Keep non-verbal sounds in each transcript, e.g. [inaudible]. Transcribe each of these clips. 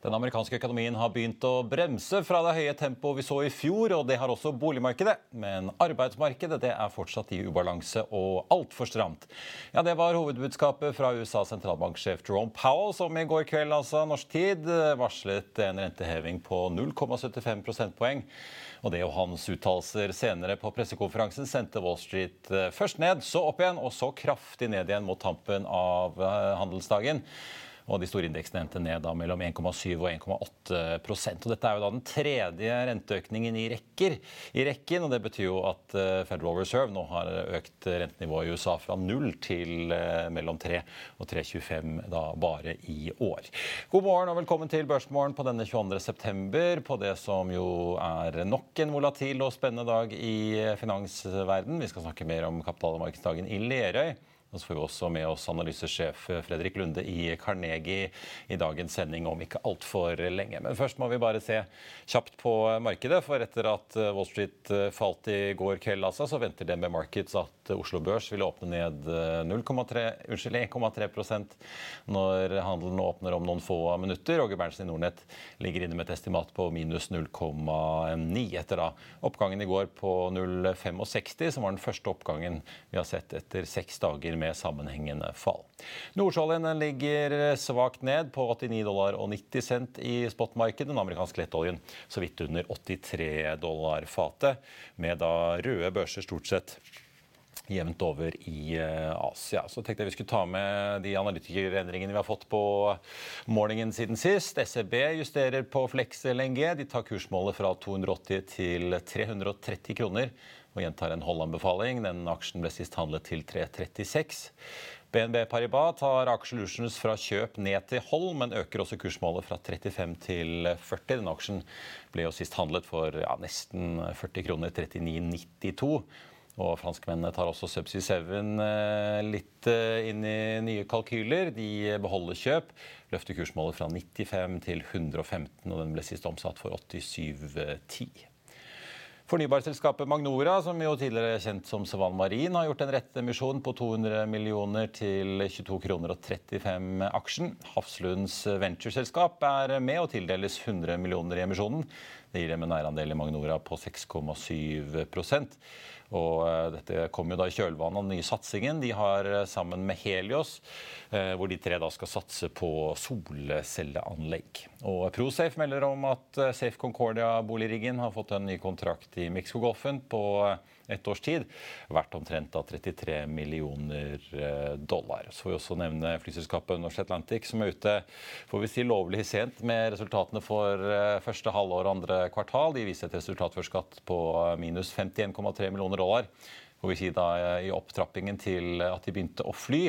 Den amerikanske økonomien har begynt å bremse fra det høye tempoet vi så i fjor, og det har også boligmarkedet. Men arbeidsmarkedet det er fortsatt i ubalanse og altfor stramt. Ja, Det var hovedbudskapet fra USAs sentralbanksjef Jerome Powell, som i går kveld, altså norsk tid, varslet en renteheving på 0,75 prosentpoeng. Og det og hans uttalelser senere på pressekonferansen sendte Wall Street eh, først ned, så opp igjen, og så kraftig ned igjen mot tampen av eh, handelsdagen. Og de store indeksene endte ned da mellom 1,7 og 1,8% og Dette er jo da den tredje renteøkningen i rekker i rekken. og Det betyr jo at eh, Federal Reserve nå har økt rentenivået i USA fra 0 til eh, mellom 3 og 3,25 da bare i år. God morgen og velkommen til Børsmorgen på denne 22. september, på det som jo er nok en volatil og spennende dag i finansverden. Vi skal snakke mer om kapitalmarkedsdagen i Lerøy. Og så får vi også med oss analysesjef Fredrik Lunde i Carnegie i dagens sending om ikke altfor lenge. Men først må vi bare se kjapt på markedet. For etter at Wall Street falt i går kveld, altså, så venter DNB Markets at Oslo Børs vil åpne ned 1,3% når handelen åpner om noen få minutter. Roger Berntsen i Nordnett ligger inne med et estimat på minus 0,9 etter da oppgangen i går på 0,65, som var den første oppgangen vi har sett etter seks dager med sammenhengende fall. Nordsjøoljen ligger svakt ned på 89 dollar og 90 cent i spotmarkedet. Den amerikanske lettoljen så vidt under 83 dollar fatet, med da røde børser stort sett jevnt over i eh, Asia. Så tenkte jeg vi skulle ta med de analytikerendringene vi har fått på morgenen siden sist. SEB justerer på Flex LNG. De tar kursmålet fra 280 til 330 kroner og gjentar en holdanbefaling. Den aksjen ble sist handlet til 336. BNB Paribas tar Aker fra kjøp ned til hold, men øker også kursmålet fra 35 til 40. Den aksjen ble jo sist handlet for ja, nesten 40 kroner, 39,92. Og franskmennene tar også Subsea 7 eh, litt eh, inn i nye kalkyler. De beholder kjøp, løfter kursmålet fra 95 til 115, og den ble sist omsatt for 87,10. Fornybarselskapet Magnora, som jo tidligere er kjent som Svan Marin, har gjort en rettemisjon på 200 millioner til 22 kroner og 35 aksjen. Hafslunds ventureselskap er med og tildeles 100 millioner i emisjonen. Det gir dem en eierandel i Magnora på 6,7 og eh, dette kommer jo da i kjølvannet av den nye satsingen de har eh, sammen med Helios, eh, hvor de tre da skal satse på solcelleanlegg. Og Prosafe melder om at Safe Concordia-boligriggen har fått en ny kontrakt i Mexicogolfen på et års tid, verdt omtrent av 33 millioner eh, dollar. Så får vi også nevne flyselskapet Norse Atlantic, som er ute får vi si lovlig sent med resultatene for eh, første halvår og andre kvartal. De viser et resultat før skatt på minus 51,3 millioner dollar. Får vi si da eh, i opptrappingen til at de begynte å fly.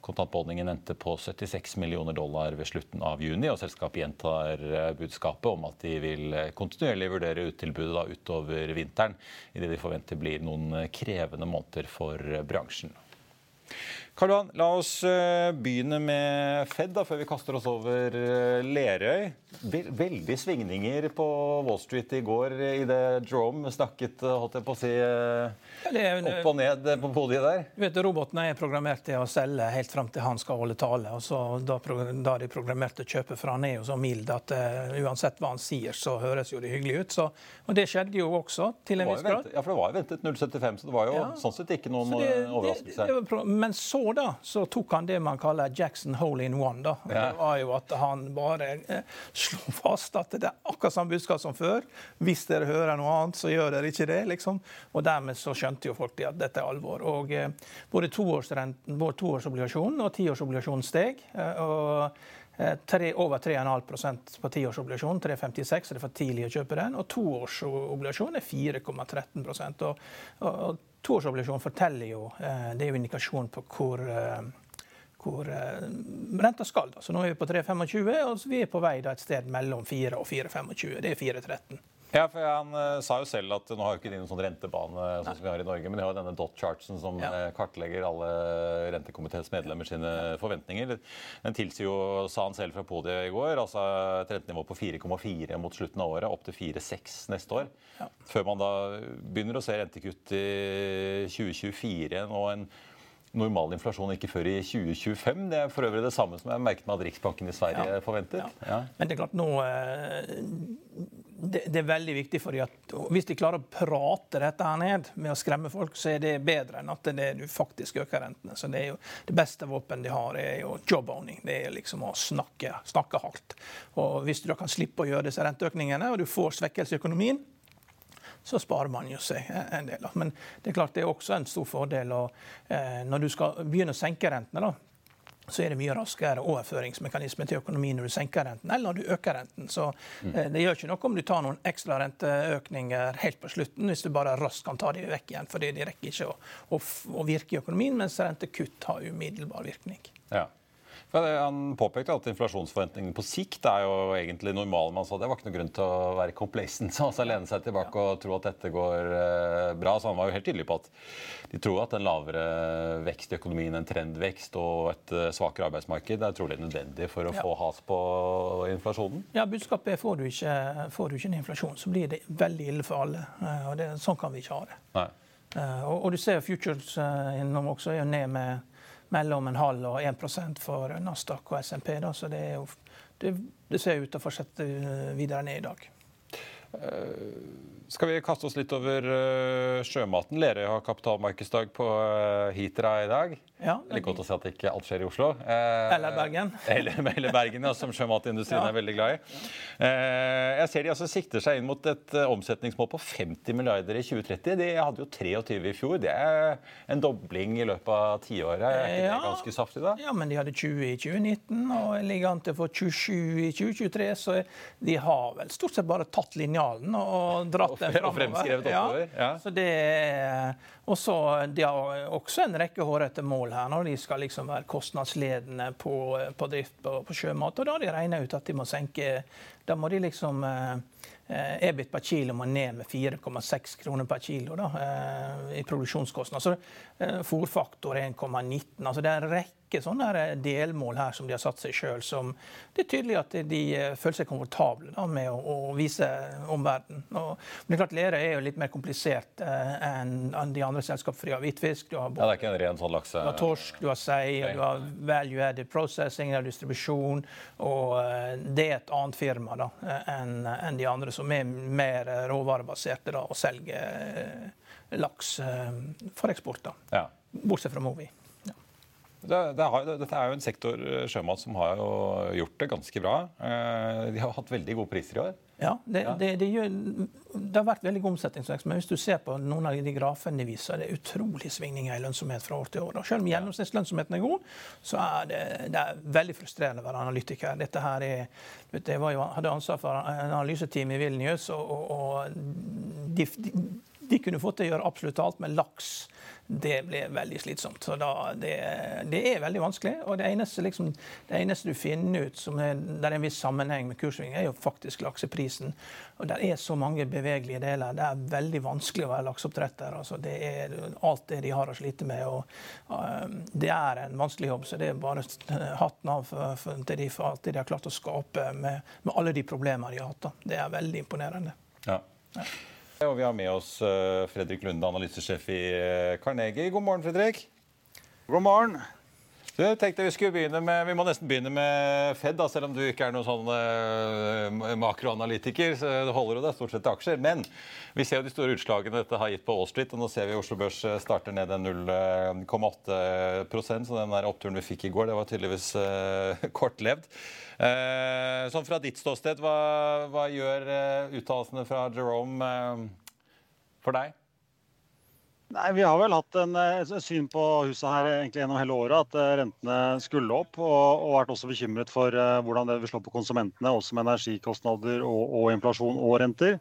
Kontantbeholdningen endte på 76 millioner dollar ved slutten av juni, og selskapet gjentar eh, budskapet om at de vil eh, kontinuerlig vurdere uttilbudet da utover vinteren, i det de forventer blir noen eh, krevende måneder for bransjen. Karl Johan, la oss eh, begynne med Fed da, før vi kaster oss over eh, Lerøy. Veldig svingninger på Wall Street i går i det Jerome snakket eh, holdt jeg på å si, opp og ned på podiet der. Du vet, Robotene er programmert til å selge helt fram til han skal holde tale. og så Da, da de programmerte kjøpet for han er jo så mild at uh, uansett hva han sier, så høres jo det hyggelig ut. Så, og Det skjedde jo også, til en viss grad. Ja, for det var jo ventet 0,75, så det var jo ja. sånn sett ikke noen det, overraskelse. Det, det, men så da, så tok han det man kaller Jackson hole in one. da. Ja. Det var jo at han bare eh, slo fast at det er akkurat samme budskap som før. Hvis dere hører noe annet, så gjør dere ikke det. liksom. Og dermed så skjønte jo folk at dette er alvor. Og eh, både toårsrenten, vår toårsobligasjon og tiårsobligasjonen steg. Eh, og eh, Tre, over 3,5 på tiårsobligasjon, 3,56, så det er for tidlig å kjøpe den. Og toårsobligasjon er 4,13 og, og, og Toårsobligasjon forteller jo eh, Det er jo indikasjon på hvor, eh, hvor eh, renta skal. Da. Så nå er vi på 3,25, og vi er på vei da et sted mellom 4 og 4,25. Det er 4,13. Ja, for Han uh, sa jo selv at nå har ikke de noen sånn rentebane sånn som vi har i Norge, men de har denne dot chartsen som ja. uh, kartlegger alle rentekomiteens medlemmer sine forventninger. Den tilsier jo, sa han selv fra podiet i går, altså et rentenivå på 4,4 mot slutten av året, opp til 4,6 neste år. Ja. Før man da begynner å se rentekutt i 2024 og en normal inflasjon ikke før i 2025. Det er for øvrig det samme som jeg merket meg at Riksbanken i Sverige ja. forventer. Ja. Men det er klart nå eh, det, det, er veldig viktig fordi at hvis de klarer å prate dette her ned med å skremme folk, så er det bedre enn at det, du faktisk øker rentene. Så Det er jo det beste våpen de har, er jo job-owning. Det er liksom å snakke, snakke hardt. Og Hvis du da kan slippe å gjøre disse renteøkningene, og du får svekkelse i økonomien, så sparer man jo seg en del. Men det er klart det er også en stor fordel å, eh, når du skal begynne å senke rentene. da, så er det mye raskere overføringsmekanisme til økonomien når du senker renten eller når du øker renten. Så mm. eh, Det gjør ikke noe om du tar noen ekstra renteøkninger helt på slutten, hvis du bare raskt kan ta dem vekk igjen. For de rekker ikke å, å, å virke i økonomien, mens rentekutt har umiddelbar virkning. Ja. Han påpekte at inflasjonsforventningene på sikt er jo egentlig normale. Man sa det var ikke noe grunn til å være complacent, altså lene seg tilbake og tro at dette går eh, bra. Så han var jo helt tydelig på at de tror at en lavere vekst i økonomien, en trendvekst og et eh, svakere arbeidsmarked er trolig nødvendig for å ja. få has på inflasjonen. Ja, budskapet er får du ikke, får du ikke en inflasjon, så blir det veldig ille for alle. Eh, og det, Sånn kan vi ikke ha det. Nei. Og, og du ser Futures innom også er jo ned med mellom en halv og 1% for Nasdaq og SMP. Så det, jo, det, det ser ut til å fortsette eh, videre ned i dag. Uh, skal vi kaste oss litt over uh, sjømaten? Lerøy har kapitalmarkedsdag på uh, Hitra i dag. Ja, er godt å si at ikke alt skjer i Oslo. Uh, eller Bergen. [laughs] Eller, eller Bergen, ja, som sjømatindustrien [laughs] ja. er veldig glad i. jeg ser de altså sikter seg inn mot et omsetningsmål på 50 milliarder i 2030. De hadde jo 23 i fjor. Det er en dobling i løpet av tiåret. Er ikke ja, det ganske saftig, da? Ja, men de hadde 20 i 2019 og ligger an til å få 27 i 2023. Så de har vel stort sett bare tatt linjalen og dratt. Og fremskrevet oppover. Ja. Så det og så De har også en rekke hårete mål her når de skal liksom være kostnadsledende på, på drift på, på, sjømat. Og da har de regna ut at de må senke Da må de liksom eh, EBIT per kilo må ned med 4,6 kroner per kilo da, eh, i produksjonskostnad. Så eh, Fòrfaktor 1,19. altså Det er en rekke rekke sånne delmål her som de har satt seg sjøl, som det er tydelig at de eh, føler seg komfortable da, med å, å vise omverdenen. Men det er klart Lerøy er jo litt mer komplisert eh, enn de andre selskapene. For de har hvitfisk, du har, ja, det er ikke en ren sånn lakse... du har torsk, du har sei, okay. du har value added processing, du har distribusjon. Og eh, det er et annet firma da, enn en de andre, som er mer råvarebaserte da, og selger laks for eksport. da. Ja. Bortsett fra Movi. Det, det har, dette er jo en sektor eh, sjømat som har gjort det ganske bra. Eh, de har hatt veldig gode priser i år. Ja, det, ja. det, det, gjør, det har vært veldig god omsetningsvekst. Men hvis du ser på noen av de grafene de viser, det er utrolig svingninger i lønnsomhet fra år til år. Og selv om gjennomsnittslønnsomheten er god, så er det, det er veldig frustrerende å være analytiker. Dette her er, jeg jo, hadde ansvar for en analyseteam i Vilnius, og, og de, de de kunne fått til å gjøre absolutt alt, med laks det blir veldig slitsomt. Så da, det, det, er veldig vanskelig. Og det eneste, liksom, det eneste du finner ut som er, der er en viss sammenheng med kurssving, er jo faktisk lakseprisen. Og det er så mange bevegelige deler. Det er veldig vanskelig å være lakseoppdretter. Altså, det er alt det de har å slite med. Og, uh, det er en vanskelig jobb, så det er bare hatten av for, for, til de for alt det de har klart å skape med, med alle de problemene de har hatt. Da. Det er veldig imponerende. Ja. ja. Og vi har med oss eh, Fredrik Lunde, analysesjef i eh, Carnegie. God morgen, Fredrik. God morgen. Du, tenkte Vi skulle begynne med, vi må nesten begynne med Fed, da, selv om du ikke er noen sånn uh, makroanalytiker. så Det holder jo deg stort sett til aksjer. Men vi ser jo de store utslagene dette har gitt på Wall Street. og Nå ser vi Oslo Børs starter ned 0,8% så den der oppturen vi fikk i går, det var tydeligvis uh, [laughs] kortlevd. Uh, sånn fra ditt ståsted, hva, hva gjør uh, uttalelsene fra Jerome for deg? Nei, Vi har vel hatt en, eh, syn på huset her egentlig gjennom hele året at uh, rentene skulle opp. Og, og vært også bekymret for hvordan det vil slå på konsumentene, også med energikostnader og, og, inflasjon og renter.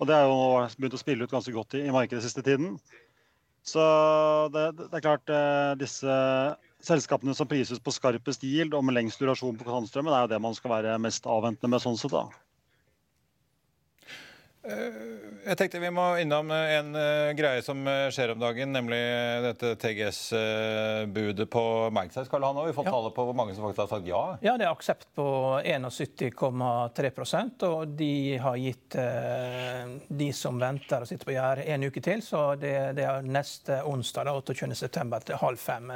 Og Det har jo begynt å spille ut ganske godt i, i markedet siste tiden. Så det, det er klart disse selskapene som prises på skarpest yield og med lengst durasjon på kontantstrømmen, er jo det man skal være mest avventende med sånn sett. da. Eh, jeg tenkte vi må innom en eh, greie som eh, skjer om dagen, nemlig dette TGS-budet på Magsize. Karl Hanna, vi får ja. tale på hvor mange som faktisk har sagt ja? Ja, Det er aksept på 71,3% og de har gitt de som venter og sitter på gjerdet, en uke til. Så det, det er neste onsdag, 28.9. til halv fem.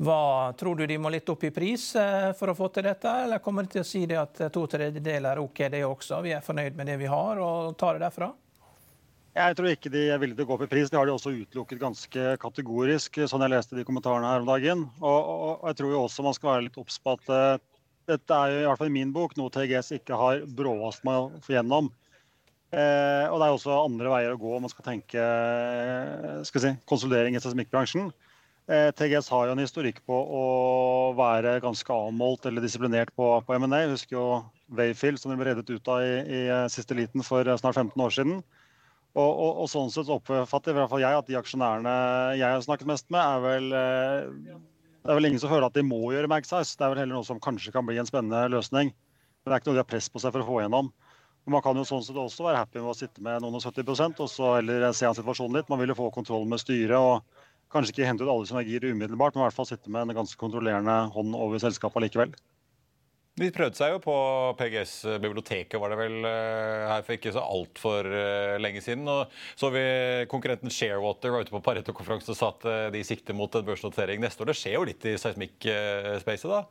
Hva Tror du de må litt opp i pris eh, for å få til dette, eller kommer de til å si det at to tredjedeler er OK, det også? Vi er fornøyd med det vi har, og tar det derfra? Jeg tror ikke de er villige til å gå opp i pris. Det har de også utelukket ganske kategorisk, sånn jeg leste de kommentarene her om dagen. Og, og, og jeg tror jo også man skal være litt obs på at dette er jo i hvert fall i min bok noe TGS ikke har bråast med å få gjennom. Eh, og det er også andre veier å gå om man skal tenke skal si, konsolidering i seismikkbransjen. Eh, TGS har jo en historikk på å være ganske avmålt eller disiplinert på, på M&A. Jeg husker jo Wayfield som de ble reddet ut av i, i, eh, siste liten for eh, snart 15 år siden. Og, og, og sånn sett oppfatter i hvert fall jeg at de aksjonærene jeg har snakket mest med, er vel Det er vel ingen som føler at de må gjøre Magsize. Det er vel heller noe som kanskje kan bli en spennende løsning. Men det er ikke noe de har press på seg for å få igjennom. Og man kan jo sånn sett også være happy med å sitte med noen og 70% og så eller se an situasjonen litt. Man vil jo få kontroll med styret. og kanskje ikke hente ut alle synergier umiddelbart, men i hvert fall sitte med en ganske kontrollerende hånd over selskapet likevel. De prøvde seg jo på PGS-biblioteket var det vel eh, her for ikke så altfor eh, lenge siden. og Så vi konkurrenten Sharewater var ute på Pareto-konferansen og sa at eh, de sikter mot en børsnotering neste år. Det skjer jo litt i seismikk-spacet da?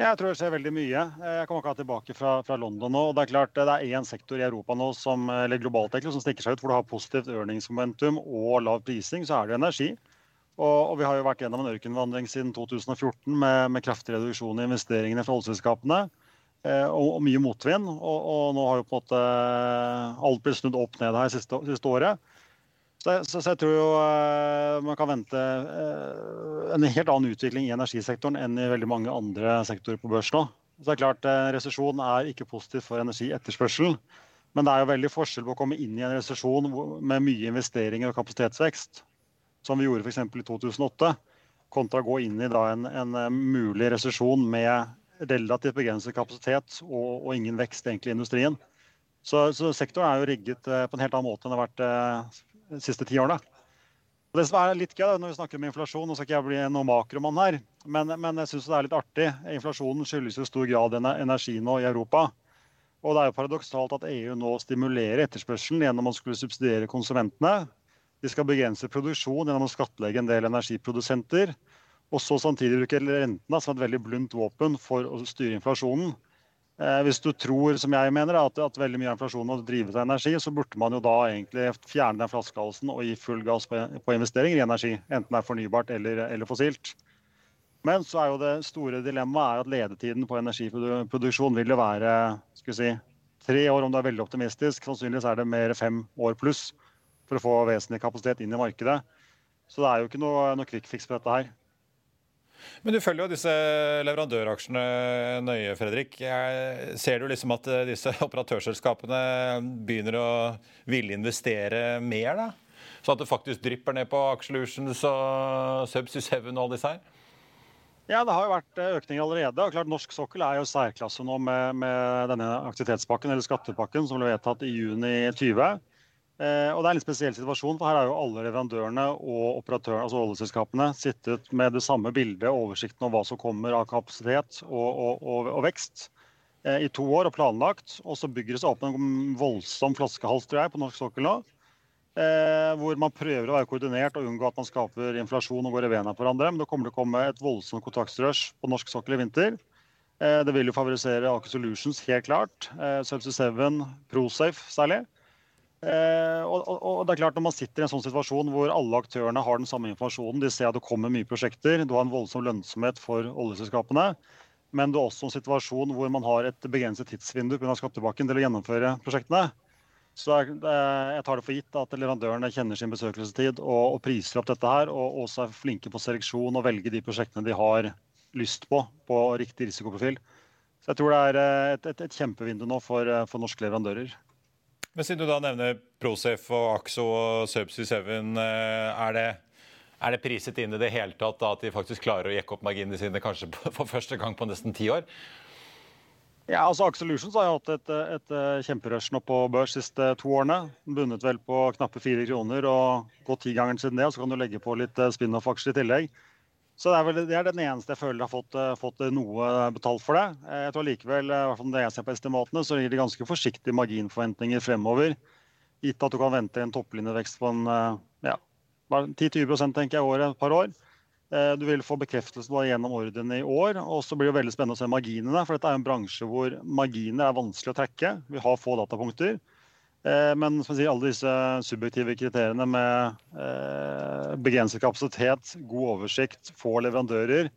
Jeg tror det skjer veldig mye. Jeg kommer akkurat tilbake fra, fra, London nå. og Det er klart det er én sektor i Europa nå som, eller globalt egentlig, som stikker seg ut, hvor du har positivt earningsmomentum og lav prising. Så er det energi. Og, og, vi har jo vært gjennom en ørkenvandring siden 2014 med, med kraftig reduksjon i investeringene fra oljeselskapene. Eh, og, og, mye motvind. Og, og, nå har jo på en måte alt blitt snudd opp ned her siste, siste året. Så, så, så, jeg tror jo eh, man kan vente eh, en helt annen utvikling i energisektoren enn i veldig mange andre sektorer på børs nå. Så det er klart, eh, Resesjon er ikke positivt for energietterspørselen. Men det er jo veldig forskjell på å komme inn i en resesjon med mye investeringer og kapasitetsvekst som vi gjorde f.eks. i 2008, kontra å gå inn i en, en, eh, mulig resesjon med relativt begrenset kapasitet og, og, ingen vekst egentlig i industrien. Så, så, sektoren er jo rigget eh, på en helt annen måte enn det har vært eh, de siste ti årene. Og det som er litt gøy når vi snakker om inflasjon, nå skal ikke jeg bli noen makromann her, men, men jeg syns det er litt artig. Inflasjonen skyldes i stor grad energi nå i Europa. Og det er jo paradoksalt at EU nå stimulerer etterspørselen gjennom å skulle subsidiere konsumentene de skal begrense produksjon gjennom å skattlegge en del energiprodusenter. Og så samtidig bruke rentene som et veldig blunt våpen for å styre inflasjonen. Eh, hvis du tror, som jeg mener, at, at veldig mye av inflasjonen må drives av energi, så burde man jo da egentlig fjerne den flaskehalsen og gi full gass på, på investeringer i energi. Enten det er fornybart eller, eller fossilt. Men så er jo det store dilemmaet at ledetiden på energiproduksjon vil jo være skal vi si, tre år, om du er veldig optimistisk. Sannsynligvis er det mer fem år pluss for å få vesentlig kapasitet inn i markedet. Så det er jo ikke noe, noe quick fix på dette her. Men du følger jo disse leverandøraksjene nøye, Fredrik. Ser du liksom at eh, disse [laughs] operatørselskapene begynner å ville investere mer, da? så at det faktisk drypper ned på Aksjelutions og Subsea 7 og alle disse her? Ja, Det har jo vært eh, økninger allerede. og klart Norsk sokkel er jo særklasse nå med, med denne aktivitetspakken eller skattepakken som ble vedtatt i juni 20. Eh, og Det er en litt spesiell situasjon, for her har jo alle leverandørene og operatørene, altså oljeselskapene sittet med det samme bildet og oversikten om hva som kommer av kapasitet og, og, og, og vekst eh, i to år og planlagt. Og så bygger det seg opp en voldsom flaskehals tror jeg, på norsk sokkel nå. Eh, hvor man prøver å være koordinert og unngå at man skaper inflasjon og går i vena på hverandre. Men det kommer til å komme et voldsomt kontraktsrush på norsk sokkel i vinter. Eh, det vil jo favorisere Aker Solutions helt klart. Eh, Subsea 7, Prosafe særlig. Eh, og, og, og, det er klart Når man sitter i en sånn situasjon hvor alle aktørene har den samme informasjonen, de ser at det kommer mye prosjekter, du har en voldsom lønnsomhet for oljeselskapene, men du har også en situasjon hvor man har et begrenset tidsvindu pga. skattebakken til å gjennomføre prosjektene. Så jeg tar det for gitt at leverandørene kjenner sin besøkelsestid og, og priser opp dette her, og også er flinke på seleksjon og velger de prosjektene de har lyst på, på riktig risikoprofil. Så jeg tror det er et, et, et kjempevindu nå for, for norske leverandører. Men siden du da nevner Prosafe og Axo og Subsea 7, eh, er det, er det priset inn i det hele tatt da, at de faktisk klarer å jekke opp marginene sine kanskje for første gang på nesten ti år? Ja, altså Axolutions har jo hatt et, et, et kjemperush nå på børs de siste to årene. Bundet vel på knappe fire kroner og gått tigangeren siden det. og Så kan du legge på litt eh, spin-off-aksjer i tillegg. Så det er, vel, det er, den eneste jeg føler har fått, eh, fått, noe betalt for det. Eh, jeg tror likevel, eh, i hvert fall når jeg ser på estimatene, så gir det ganske forsiktige marginforventninger fremover. Gitt at du kan vente en topplinjevekst på en ja, 10-20% tenker jeg året et par år. Du vil få bekreftelse da, gjennom ordrene i år. Og så blir det veldig spennende å se marginene. For dette er en bransje hvor marginer er vanskelig å trekke. Vi har få datapunkter. Eh, men sier, alle disse subjektive kriteriene med eh, begrenset kapasitet, god oversikt, få leverandører,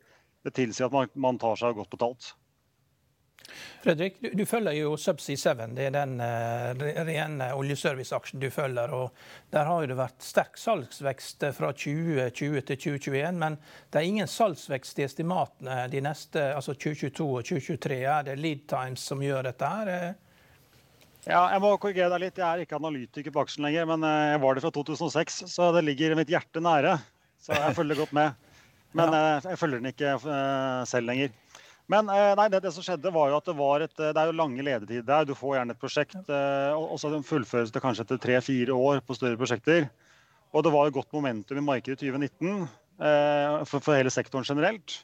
det tilsier at man, tar seg godt betalt. Fredrik, du, du, følger jo Subsea 7. Det er den uh, rene oljeserviceaksjen du følger. og Der har det vært sterk salgsvekst fra 2020 til 2021. Men det er ingen salgsvekst i estimatene de neste, altså 2022 og 2023. Er det lead times som gjør dette? her? Ja, jeg må korrigere deg litt. Jeg er ikke analytiker på aksjen lenger, men eh, jeg var det fra 2006, så det ligger mitt hjerte nære. Så jeg følger godt med. Men. Eh, jeg følger den ikke eh, selv lenger. Men nei, det, det, som skjedde var jo at det var et, det er jo lange ledetider der. Du får gjerne et prosjekt, og så fullføres det kanskje etter tre-fire år på større prosjekter. Og det var jo godt momentum i markedet i 2019 for, for hele sektoren generelt.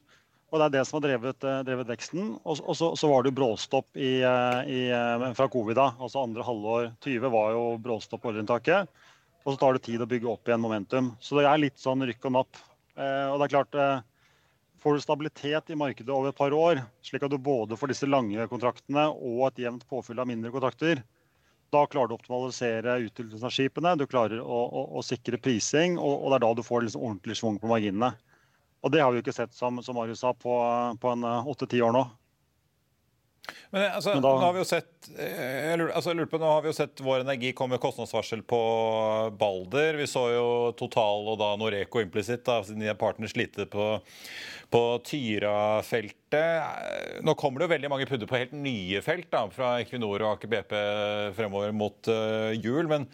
Og det er det som har drevet, eh, drevet veksten. Og, så, var det jo bråstopp i, eh, i, eh, fra covid. da, altså Andre halvår 20 var jo bråstopp på ordreinntaket. Og så tar det tid å bygge opp igjen momentum. Så det er litt sånn rykk og napp. Og det er klart, Får du stabilitet i markedet over et par år, slik at du både får disse lange kontraktene og et jevnt påfyll av mindre kontrakter, da klarer du å optimalisere utnyttelsen av skipene, du klarer å, å, å sikre prising, og, og, det er da du får liksom ordentlig svung på marginene. Og det har vi jo ikke sett, som, som Marius sa, på, på en eh, åtte-ti år nå. Men, altså, Men da, nå har vi jo sett eh, jeg lurer, altså, jeg lurer på, nå har vi jo sett Vår Energi komme med kostnadsvarsel på Balder. Vi så jo Total og da Noreco implisitt, siden de er partners, slite på, på Tyra-feltet. Nå kommer det jo veldig mange pudder på helt nye felt da, fra Equinor og Aker BP fremover mot uh, jul. men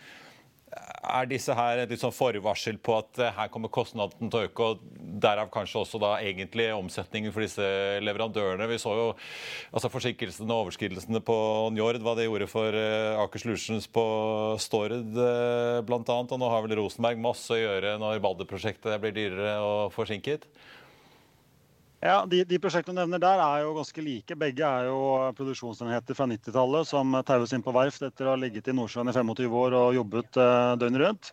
er disse her et litt sånn forvarsel på at eh, her kommer kostnaden til å øke, og derav kanskje også da egentlig omsetningen for disse leverandørene? Vi så jo altså forsinkelsene og overskridelsene på Njord, hva det gjorde for uh, Aker Solutions på Stord uh, bl.a. Og nå har vel Rosenberg masse å gjøre når Balder-prosjektet blir dyrere og forsinket? Ja, de, de, prosjektene du nevner der er jo ganske like. Begge er jo produksjonsenheter fra 90-tallet som taues inn på verft etter å ha ligget i Nordsjøen i 25 år og jobbet uh, døgnet rundt.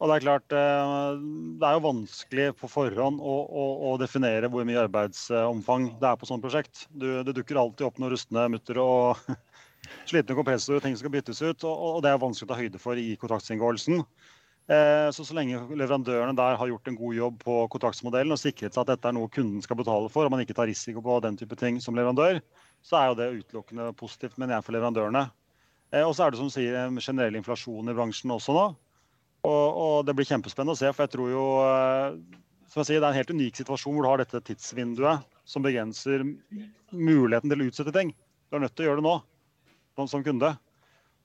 Og Det er klart, uh, det er jo vanskelig på forhånd å, å, å, definere hvor mye arbeidsomfang det er på sånt prosjekt. Du, det dukker alltid opp noen rustne mutter og [laughs] slitne kompressorer og ting som skal byttes ut. Og, og det er vanskelig å ta høyde for i kontraktsinngåelsen. Eh, så så lenge leverandørene der har gjort en god jobb på kontraktsmodellen og sikret seg at dette er noe kunden skal betale for, og man ikke tar risiko på den type ting som leverandør, så er jo det utelukkende positivt, mener jeg, for leverandørene. Eh, og så er det som sier generell inflasjon i bransjen også nå. Og, og, det blir kjempespennende å se, for jeg tror jo eh, som jeg sier, Det er en helt unik situasjon hvor du har dette tidsvinduet som begrenser muligheten til å utsette ting. Du er nødt til å gjøre det nå som kunde.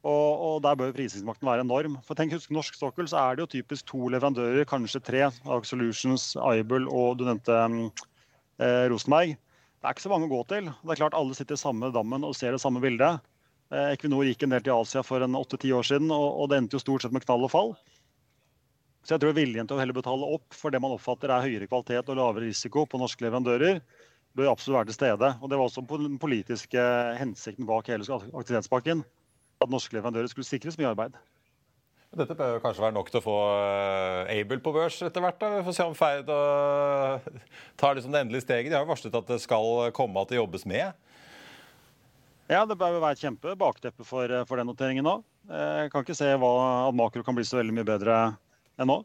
Og, og der bør prisingsmakten være enorm. For tenk, husk Norsk sokkel så er det jo typisk to leverandører, kanskje tre. Arc Solutions, Aibel og du nevnte eh, Rosenberg. Det er ikke så mange å gå til. Det er klart Alle sitter i samme dammen og ser det samme bildet. Eh, Equinor gikk en del til Asia for en åtte-ti år siden, og, og det endte jo stort sett med knall og fall. Så jeg tror viljen til å heller betale opp for det man oppfatter er høyere kvalitet og lavere risiko på norske leverandører, bør absolutt være til stede. Og Det var også den politiske hensikten bak hele aktivitetspakken at norske leverandører skulle sikres mye arbeid. Dette bør kanskje være nok til å få eh, Able på børs etter hvert. da. Vi får se om Ferd tar liksom det endelige steget. De har jo varslet at det skal komme at det jobbes med. Ja, det bør være et kjempe bakteppe for, for den noteringen nå. Jeg kan ikke se hva, at makro kan bli så veldig mye bedre enn nå.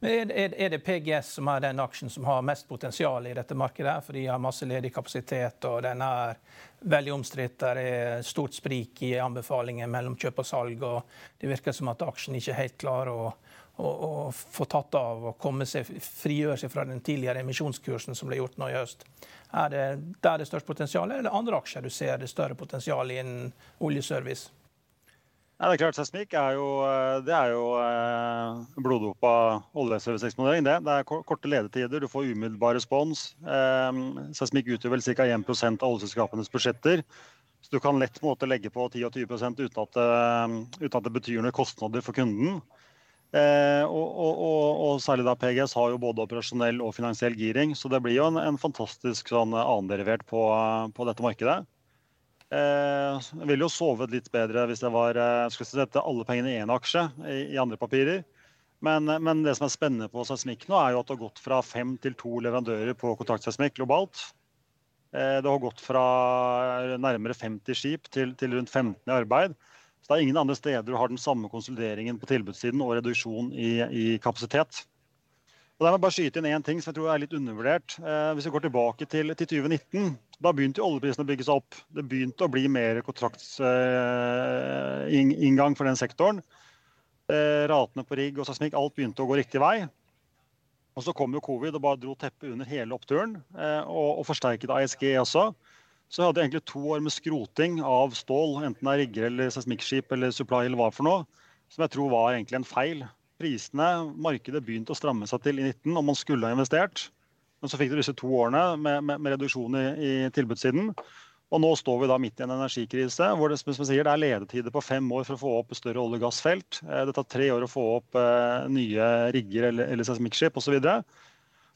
Er, det PGS som er den aksjen som har mest potensial i dette markedet? For de har masse ledig kapasitet, og den er veldig omstridt. Det er stort sprik i anbefalinger mellom kjøp og salg. og Det virker som at aksjen ikke helt klarer å, å, å få tatt av og komme seg, frigjøre seg fra den tidligere emisjonskursen som ble gjort nå i høst. Er det der det største potensialet, eller andre aksjer du ser det større potensial innen oljeservice? Ja, det er klart, Seismikk er jo, eh, det jo eh, bloddopa oljeserviceeksponering. Det. det er korte ledetider, du får umiddelbar respons. Eh, Seismikk utgjør vel ca. 1% av oljeselskapenes budsjetter. Så du kan lett måte legge på 10-20 uten at, det, eh, uten at det betyr noen kostnader for kunden. Eh, og, og, og, og, særlig da PGS har jo både operasjonell og finansiell giring. Så det blir jo en, en fantastisk sånn annenderivert på, på dette markedet. Eh, jeg ville jo sovet litt bedre hvis jeg var, eh, skulle sette alle pengene i én aksje i, andre papirer. Men, men, det som er spennende på seismikk nå, er jo at det har gått fra fem til to leverandører på kontaktseismikk globalt. Eh, det har gått fra nærmere 50 skip til, til, rundt 15 i arbeid. Så det er ingen andre steder du har den samme konsolideringen på tilbudssiden og reduksjon i, i kapasitet. Og der må jeg bare skyte inn én ting som jeg tror er litt undervurdert. Eh, hvis vi går tilbake til, til 2019, da begynte jo oljeprisen å bygge seg opp. Det begynte å bli mer kontraktsinngang eh, for den sektoren. Eh, ratene på rigg og seismikk, alt begynte å gå riktig vei. Og så kom jo covid og bare dro teppet under hele oppturen, og, og forsterket ASG også. Så jeg hadde egentlig to år med skroting av stål, enten det er rigger eller seismikkskip eller supply eller hva for noe, som jeg tror var egentlig en feil prisene, markedet begynte å stramme seg til i 19, om man skulle ha investert. Men så fikk du disse to årene med, med, med reduksjon i, i, tilbudssiden. Og nå står vi da midt i en energikrise hvor det, som sier, det er ledetider på fem år for å få opp større olje- og gassfelt. Eh, det tar tre år å få opp eh, nye rigger eller, eller seismikkskip osv.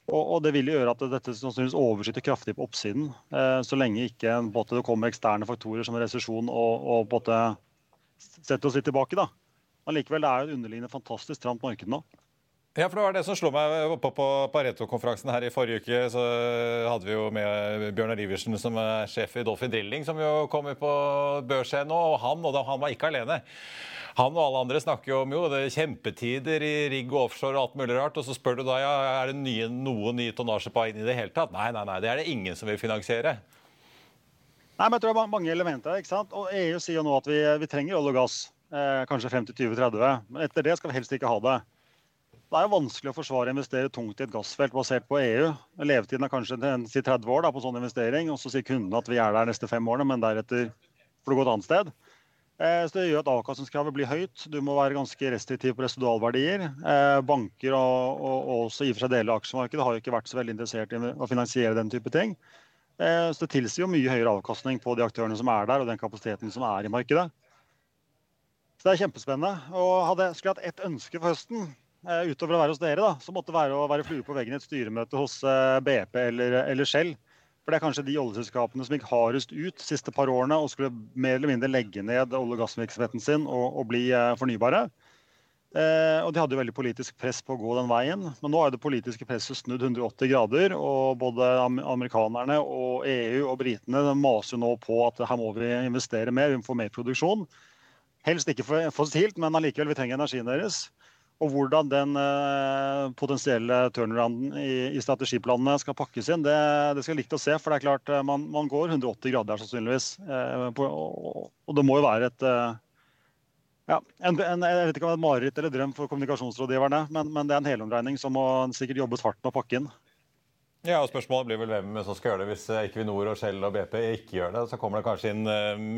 Og, det vil gjøre at dette sannsynligvis overskyter kraftig på oppsiden. Eh, så lenge ikke det kommer eksterne faktorer som resesjon og, og setter oss litt tilbake. da. Allikevel det er jo et underliggende fantastisk stramt marked nå. Ja, for det var det som slo meg oppå på Pareto-konferansen her i forrige uke. Så hadde vi jo med Bjørnar Iversen, som er sjef i Dolphin Drilling, som jo kommer på børs nå. Og han, og han var ikke alene. Han og alle andre snakker jo om jo, det er kjempetider i rigg og offshore og alt mulig rart. Og så spør du da ja, er det nye, noe ny tonnasje på inn i det hele tatt. Nei, nei, nei, det er det ingen som vil finansiere. Nei, men jeg tror det er mange elementer. ikke sant? Og EU sier jo nå at vi, vi trenger olje og gass. Eh, kanskje frem til 2030. Men etter det skal vi helst ikke ha det. Det er jo vanskelig å forsvare å investere tungt i et gassfelt basert på EU. Levetiden er kanskje 30 år da, på sånn investering, og så sier kundene at vi er der neste fem årene, men deretter får du gå et annet sted. Eh, så Det gjør at avkastningskravet blir høyt. Du må være ganske restriktiv på residualverdier. Eh, banker og, og, og også i og for seg deler av aksjemarkedet har jo ikke vært så veldig interessert i å finansiere den type ting. Så Det tilsier jo mye høyere avkastning på de aktørene som er der, og den kapasiteten som er i markedet. Så det er kjempespennende. Og hadde, skulle hatt ett ønske for høsten, eh, utover å være hos dere, da, så måtte det være å være flue på veggen i et styremøte hos eh, BP eller, eller, Shell. For det er kanskje de oljeselskapene som gikk hardest ut de siste par årene og skulle mer eller mindre legge ned olje- og gassvirksomheten sin og, og bli eh, fornybare. Eh, og de hadde jo veldig politisk press på å gå den veien. Men nå er det politiske presset snudd 180 grader. Og både amerikanerne og EU og britene maser jo nå på at her må vi investere mer, vi må få mer produksjon. Helst ikke fossilt, men allikevel, vi trenger energien deres. Og hvordan den eh, potensielle turnarounden i, strategiplanene skal pakkes inn, det, det skal jeg likt å se. For det er klart, eh, man, man går 180 grader sannsynligvis. Eh, og, det må jo være et ja, en, en, Jeg vet ikke om det er et mareritt eller drøm for kommunikasjonsrådgiverne, men, men det er en helomregning som må sikkert jobbes hardt med å pakke inn. Ja, og Spørsmålet blir vel hvem som skal gjøre det hvis Equinor og Shell og BP ikke gjør det. Så kommer det kanskje inn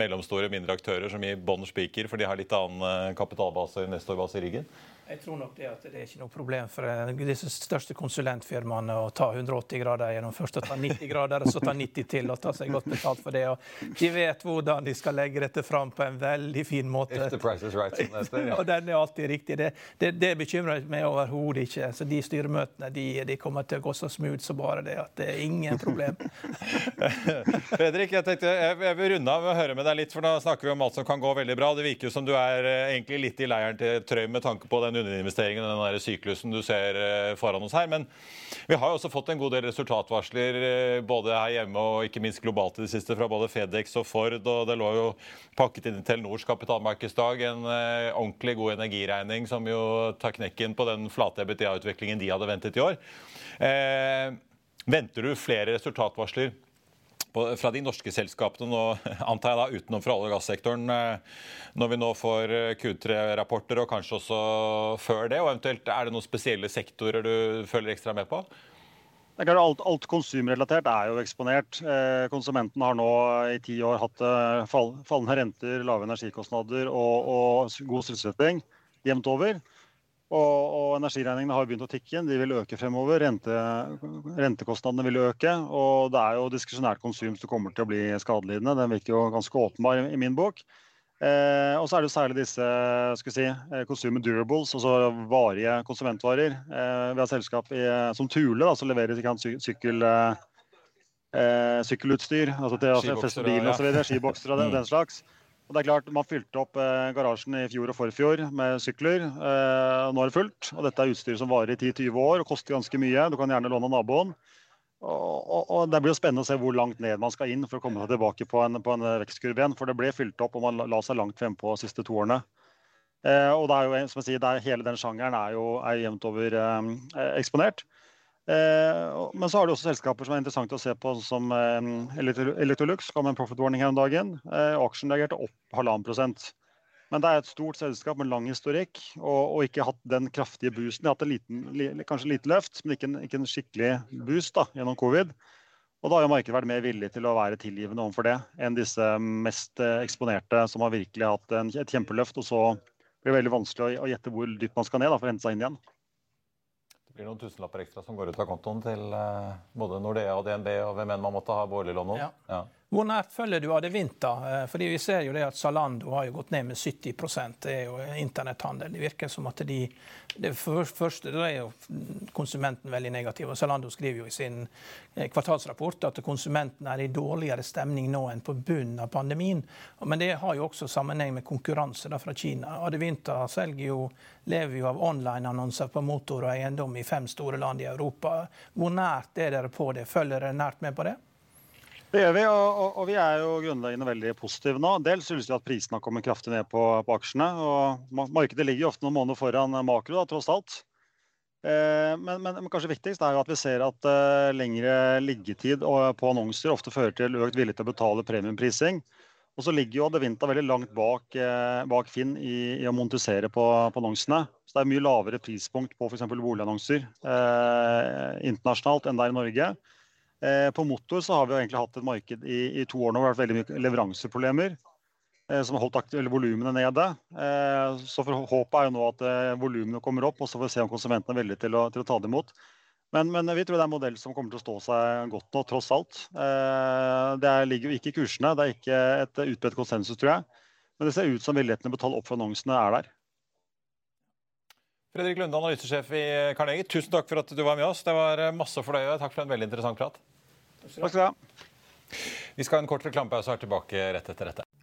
mellomstore, mindre aktører som gir bånn spiker, for de har litt annen kapitalbase, investorbase i ryggen. Jeg tror nok det at det er ikke noe problem for eh, disse største konsulentfirmaene å ta 180 grader gjennom først å ta 90 grader, og så ta 90 til og ta seg godt betalt for det. Og de vet hvordan de skal legge dette fram på en veldig fin måte. If the price is right, som det heter, ja. [laughs] og den er alltid riktig. Det, det, det bekymrer meg overhodet ikke. Så de styremøtene de, de, kommer til å gå så smooth som bare det. At det er ingen problem. [laughs] Fredrik, jeg tenkte jeg, vil runde av med å høre med deg litt, for da snakker vi om alt som kan gå veldig bra. Det virker jo som du er eh, egentlig litt i leiren til Trøy med tanke på den underinvesteringen og den der syklusen du ser eh, foran oss her. Men vi har jo også fått en god del resultatvarsler eh, både her hjemme og ikke minst globalt i det siste fra både Fedex og Ford. og Det lå jo pakket inn i Telenors kapitalmarkedsdag en eh, ordentlig god energiregning som jo tar knekken på den flate EBTA-utviklingen de hadde ventet i år. Eh, venter du flere resultatvarsler? På, fra de norske selskapene, nå, [laughs] antar jeg da utenom fra olje- og gassektoren, eh, når vi nå får eh, Q3-rapporter, og kanskje også før det? Og eventuelt er det noen spesielle sektorer du følger ekstra med på? Alt, alt konsumrelatert er jo eksponert. Eh, konsumenten har nå i ti år hatt fall, fallende renter, lave energikostnader og, og god sysselsetting jevnt over. Og, og energiregningene har begynt å tikke inn. De vil øke fremover. Rente, rentekostnadene vil øke. Og det er jo diskresjonært konsum som kommer til å bli skadelidende. Den virker jo ganske åpenbar i, i min bok. Eh, og så er det jo særlig disse skal si, eh, consumer durables, altså varige konsumentvarer. Eh, vi har selskap i, som Tule, da, som leverer sykkel, eh, sykkelutstyr. altså til å feste bilen osv. Skibokser og den, den slags. Og det er klart, Man fylte opp eh, garasjen i fjor og forfjor med sykler. Eh, nå er det fullt. og Dette er utstyr som varer i 10-20 år og koster ganske mye. Du kan gjerne låne naboen. Og, og, og, Det blir jo spennende å se hvor langt ned man skal inn for å komme seg tilbake på en, en vekstkurve igjen. For det ble fylt opp, og man la seg langt frempå de siste to årene. Eh, og det er jo, som jeg sier, er, Hele den sjangeren er jo jevnt over eh, eksponert. Eh, men så har du også selskaper som er interessant å se på, som eh, Electrolux kom med en profit warning her om dagen. Eh, aksjen reagerte opp halvannen prosent. Men det er et stort selskap med lang historikk og, og ikke hatt den kraftige boosten. De har hatt en liten, kanskje lite løft, men ikke en, ikke en skikkelig boost da, gjennom covid. Og da har jo markedet vært mer villig til å være tilgivende overfor det enn disse mest eksponerte som har virkelig hatt en, et kjempeløft. Og så blir det veldig vanskelig å, å gjette hvor dypt man skal ned da, for å hente seg inn igjen blir noen tusenlapper ekstra som går ut av kontoen til uh, både Nordea og DNB og hvem enn man måtte ha boliglån hos. Ja. Ja. Hvor nært følger du Adevinta? Eh, fordi vi ser jo det at Zalando har jo gått ned med 70 Det er jo internetthandel. Det virker som at de det første da er jo konsumenten veldig negativ. og Zalando skriver jo i sin eh, kvartalsrapport at konsumenten er i dårligere stemning nå enn på bunnen av pandemien. Men det har jo også sammenheng med konkurranse da fra Kina. Adevinta jo, lever jo av online-annonser på motor og eiendom i fem store land i Europa. Hvor nært er dere på det? Følger dere nært med på det? Det gjør vi, og, og, vi er jo grunnleggende veldig positive nå. Dels skyldes det at prisene har kommet kraftig ned på, på, aksjene. og Markedet ligger jo ofte noen måneder foran makro, da, tross alt. Eh, men, men, men, kanskje viktigst er jo at vi ser at eh, lengre liggetid på annonser ofte fører til økt vilje til å betale premiumprising. Og så ligger jo Adevinta veldig langt bak, eh, bak Finn i, i, å montisere på, på, annonsene. Så det er mye lavere prispunkt på f.eks. boligannonser internasjonalt enn det er i Norge. Eh, på motor så har vi egentlig hatt et marked i, i to år nå det har vært veldig mye leveranseproblemer eh, som har holdt volumene nede. Eh, så for håpet er jo nå at volumene kommer opp, og så får vi se om konsumentene er villige til til å ta det imot. Men, men, vi tror det er en modell som kommer til å stå seg godt nå, tross alt. Det ligger jo ikke i kursene, det er ikke et utbredt konsensus, tror jeg. Men det ser ut som villigheten til å betale opp for annonsene er der. Fredrik Lunde, analysesjef i Carnegie, tusen takk for at du var med oss. Det var masse å fornøye. Takk for en veldig interessant prat. Takk skal du ha. Vi skal ha en kort reklamepause og er tilbake rett etter dette.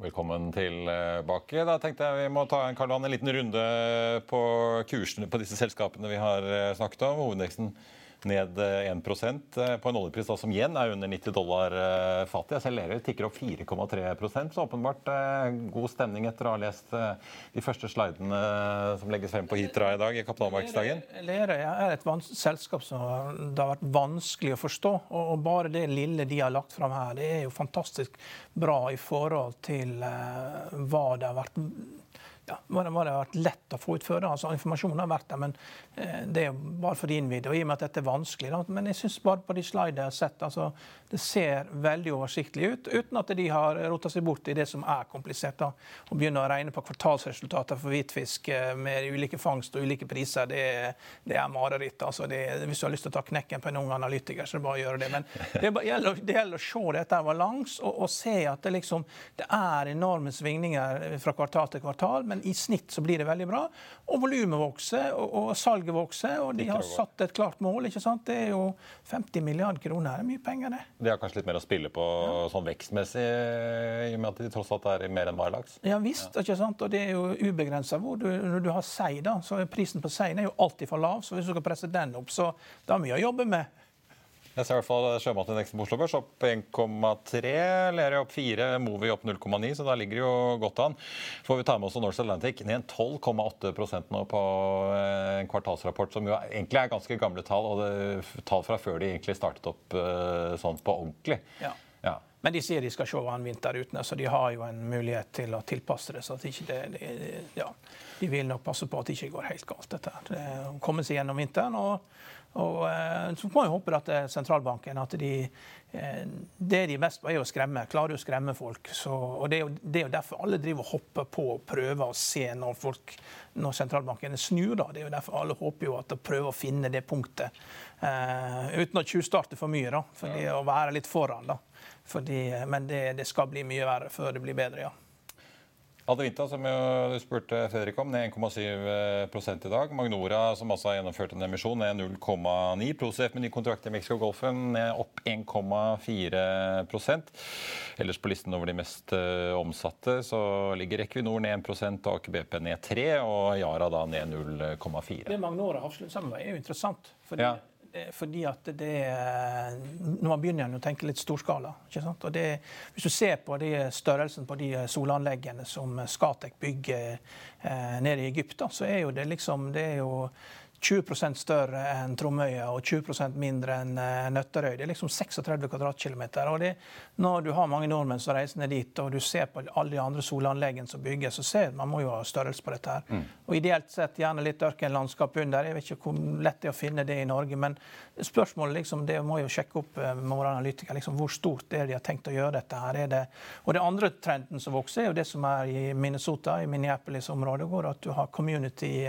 Velkommen tilbake. Da tenkte jeg vi må ta en, en liten runde på kursene på disse selskapene vi har eh, snakket om. Hovedindeksen ned 1% på en oljepris da, som igjen er under 90 dollar fatet. Jeg ser Lerøy tikker opp 4,3% så åpenbart god stemning etter å ha lest de første slidene som legges frem på Hitra i dag. i kapitalmarkedsdagen. Lerøy er et selskap som det har vært vanskelig å forstå. og Bare det lille de har lagt frem her, det er jo fantastisk bra i forhold til hva det har vært ja, hva det har vært lett å få ut før. Altså, informasjonen har vært der, men eh, det er bare for de innvidde. Og i og med at dette er vanskelig. Da, men jeg syns bare på de slidene jeg har sett, altså, det ser veldig oversiktlig ut. Uten at de har rota seg bort i det som er komplisert. Da, Å begynne å regne på kvartalsresultater for hvitfisk eh, med ulike fangst og ulike priser. Det, det er mareritt. Altså, det, hvis du har lyst til å ta knekken på en ung analytiker, så er det bare å gjøre det. Men det, bare, gjelder, det gjelder, å se dette over langs og, og, se at det, liksom, det er enorme svingninger fra kvartal til kvartal. men i snitt så blir det veldig bra. Og volumet vokser, og, og, salget vokser, og de har satt et klart mål. ikke sant? Det er jo 50 milliarder kroner. Det er mye penger, det. De har kanskje litt mer å spille på ja. sånn vekstmessig, i og med at de tross alt er mer enn bare laks? Ja visst, ja. ikke sant? og det er jo ubegrensa hvor du, når du har sei, da, så er prisen på seien jo alltid for lav. Så hvis du skal presse den opp, så da har vi å jobbe med. Jeg ser i hvert fall Sjømatindeksen på Oslo Børs opp 1,3. Lerøy opp 4, Movi opp 0,9, så da ligger det jo godt an. Får vi ta med oss Norse Atlantic ned 12,8 nå på eh, en kvartalsrapport som jo egentlig er ganske gamle tall, og det tall fra før de egentlig startet opp eh, sånn på ordentlig. Ja. ja. Men de sier de skal se an vinterrutene, så de har jo en mulighet til å tilpasse det. så ikke det, det ja, De vil nok passe på at det ikke går helt galt. dette. Det kommer seg gjennom vinteren. og og eh, Så må jeg håpe at eh, sentralbanken at de, eh, Det de er best på, er å skremme. Klarer å skremme folk. Så, og det er, jo, det er, jo, derfor alle driver og hopper på og prøver å se når, folk, når sentralbanken snur. da. Det er jo derfor alle håper jo at de prøver å finne det punktet. Uh, uten å tjuvstarte for mye, da. Fordi ja. Å være litt foran. da. Fordi, men det, det skal bli mye verre før det blir bedre, ja. Adevinta, som du spurte Fredrik om, ned 1,7 i dag. Magnora, som også har gjennomført en emisjon, ned 0,9 Prosef med ny kontrakt i Mexico-golfen ned opp 1,4 Ellers på listen over de mest uh, omsatte så ligger Equinor ned 1 og Aker BP ned 3 og Yara da ned 0,4 Det Magnora har sammen med, er jo interessant. fordi ja. Eh, fordi at det Når man begynner å tenke litt storskala ikke sant? Og det, Hvis du ser på de størrelsen på de solanleggene som Skatek bygger eh, nede i Egypt, så er jo det liksom det er jo 20% større enn Tromøya og 20% mindre enn eh, Nøtterøy. Det er liksom 36 kvadratkilometer. Og det, når du har mange nordmenn som reiser ned dit, og du ser på alle de andre solanleggene som bygges, så ser man må jo ha størrelse på dette. her. Mm. Og Ideelt sett gjerne litt ørkenlandskap under. Jeg vet ikke hvor lett det er å finne det i Norge. Men spørsmålet liksom, det må jo sjekke opp eh, med våre analytikere. Liksom, hvor stort er det de har tenkt å gjøre dette her? Er det, og det andre trenden som vokser, er jo det som er i Minnesota, i Minneapolis-området, hvor at du har community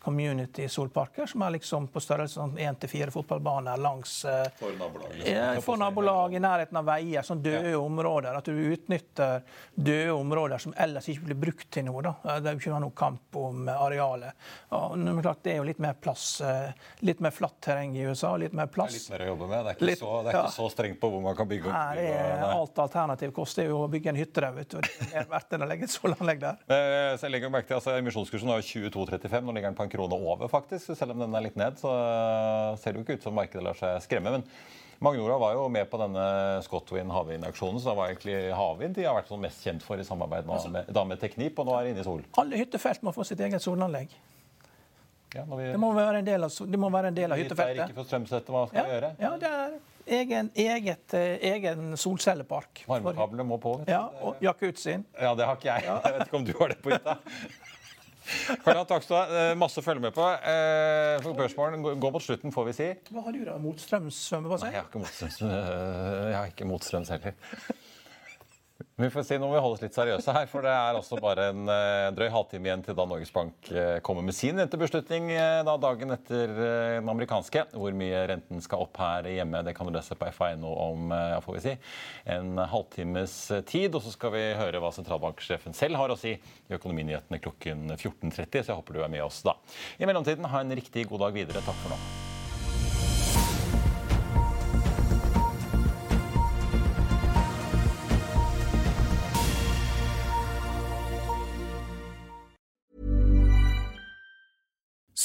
eh, community-solparker, som er liksom på størrelse sånn én til fire fotballbaner langs eh, For nabolag, liksom. for nabolag i nærheten av veier, sånn døde ja. områder. At du utnytter døde områder som ellers ikke blir brukt til noe. Da. Det er ikke noe kamp om arealet. Og, men klart, det er jo litt mer plass, eh, litt mer flatt terreng i USA. Litt mer plass. Det er litt mer å jobbe med. Det er ikke, litt, så, det er ikke ja. så, strengt på hvor man kan bygge. opp. Nei, er, alt alternativ kost er jo å bygge en hytte der. vet du. Det er verdt enn å legge et solanlegg der. Selv så jeg legger merke til, altså, Emisjonskursen var 22,35. Nå ligger den på en krone over, faktisk. Selv om den er litt ned, så ser det jo ikke ut som markedet lar seg skremme. men Magnora var jo med på denne Scotwind havvindauksjonen, så det var egentlig havvind de har vært sånn mest kjent for i samarbeid med, altså, med, med Teknip, og nå er de inne i sol. Alle hyttefelt må få sitt eget solanlegg. Ja, vi... det, må være en del av, det må være en del av hyttefeltet. Ikke for strømsette, hva skal ja, vi gjøre? Ja, det er egen, eget, eh, egen solcellepark. Varmekablene må på. Ja, og jacuzzi. Ja, det har ikke jeg. Jeg vet ikke om du har det på hytta. [laughs] Karl, takk skal du ha. Eh, masse å følge med på. Eh, Børsmålen går mot slutten, får vi si. Hva har du da? Motstrøms? Nei, jeg har ikke motstrøms, [laughs] jeg har ikke motstrøms heller. Vi får si, Nå må vi holde oss litt seriøse her, for det er altså bare en uh, drøy halvtime igjen til da Norges Bank uh, kommer med sin rentebeslutning uh, da dagen etter den amerikanske. Hvor mye renten skal opp her hjemme, det kan du lese på FA.no om får vi si, en halvtimes tid. Og så skal vi høre hva sentralbanksjefen selv har å si i Økonominyhetene klokken 14.30. Så jeg håper du er med oss da. I mellomtiden, ha en riktig god dag videre. Takk for nå.